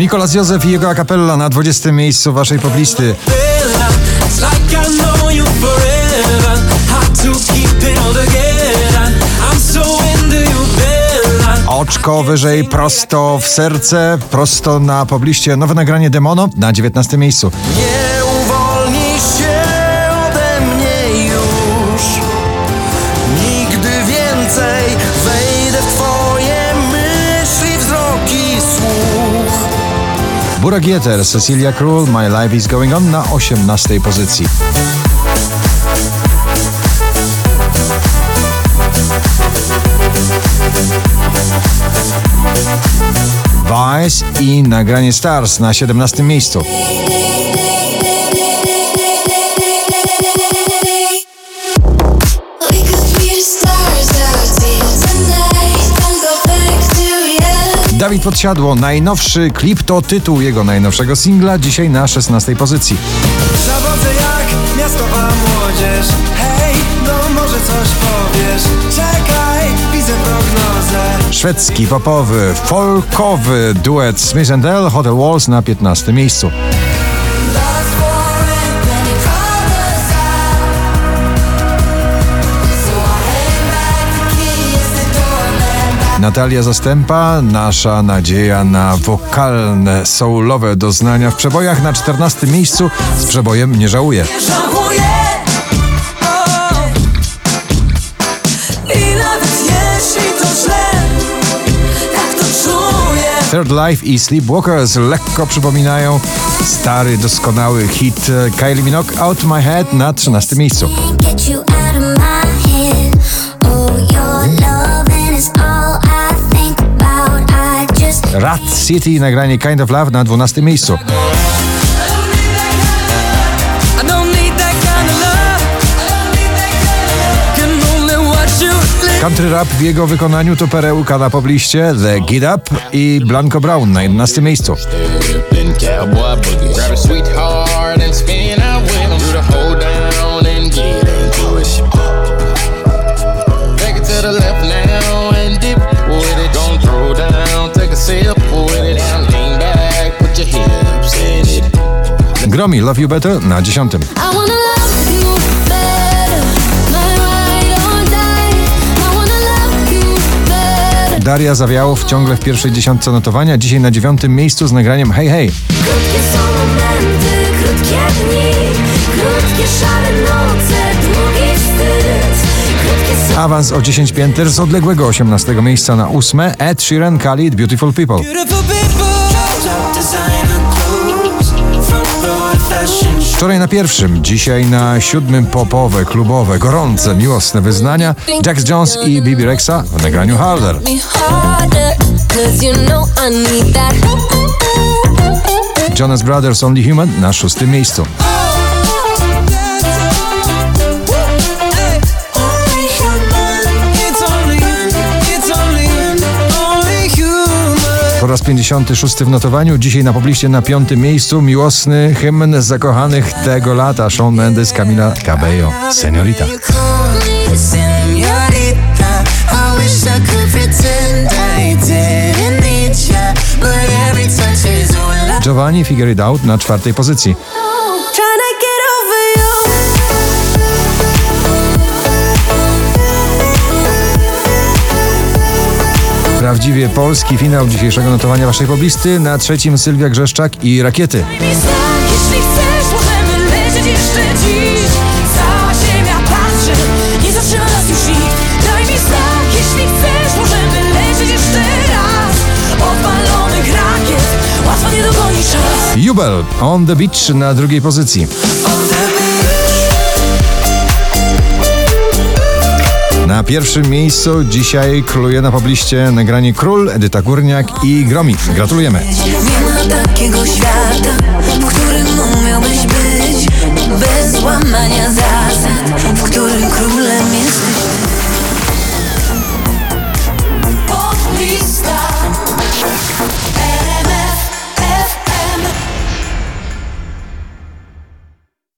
Mikolas Józef i jego akapella na 20. miejscu waszej poblisty. Oczko wyżej, prosto w serce, prosto na pobliście. Nowe nagranie Demono na 19 miejscu. Nie uwolnisz się Burak Jeter, Cecilia Król, My Life is Going On na 18 pozycji. Vice i nagranie Stars na 17 miejscu. Dawid Podsiadło, najnowszy klip to tytuł jego najnowszego singla, dzisiaj na 16 pozycji. Zawodzę jak miastowa młodzież Hej, no może coś powiesz Czekaj, widzę prognozę Szwedzki, popowy, folkowy duet Smith L, Hotel Walls na 15 miejscu. Natalia Zastępa, nasza nadzieja na wokalne, soulowe doznania w przebojach na 14 miejscu z przebojem Nie żałuję. Źle Tak Third Life i Sleepwalkers lekko przypominają stary, doskonały hit Kylie Minogue Out My Head na 13 miejscu. City nagranie Kind of Love na 12 miejscu. I Country rap w jego wykonaniu to perełka na pobliście The Get Up i Blanco Brown na 11 miejscu. Gromi Love You Better na 10. I wanna love you better. My ride or die. I wanna love you better. Daria Zawiałow ciągle w pierwszej dziesiątce notowania, dzisiaj na dziewiątym miejscu z nagraniem Hej Hej. Krótkie są momenty, krótkie dni, krótkie szare noce, długi wstyd. Krótkie są Awans o 10 pięter z odległego 18 miejsca na ósme Ed Sheeran Khalid. Beautiful people Wczoraj na pierwszym, dzisiaj na siódmym popowe, klubowe, gorące, miłosne wyznania Jax Jones i Bibi Rexa w nagraniu Harder. Jonas Brothers Only Human na szóstym miejscu. Po raz 56 w notowaniu, dzisiaj na pobliście na piątym miejscu miłosny hymn zakochanych tego lata Shawn Mendes, Camila Cabello, I Giovanni Figure It Out na czwartej pozycji. Prawdziwie polski finał dzisiejszego notowania waszej poblisty. Na trzecim Sylwia Grzeszczak i Rakiety. Jeśli chcesz, możemy lecieć jeszcze dziś. Cała Pierwszym miejscu dzisiaj króluje na pobliście nagranie Król, Edyta Górniak i Gromi. Gratulujemy. Nie ma takiego świata,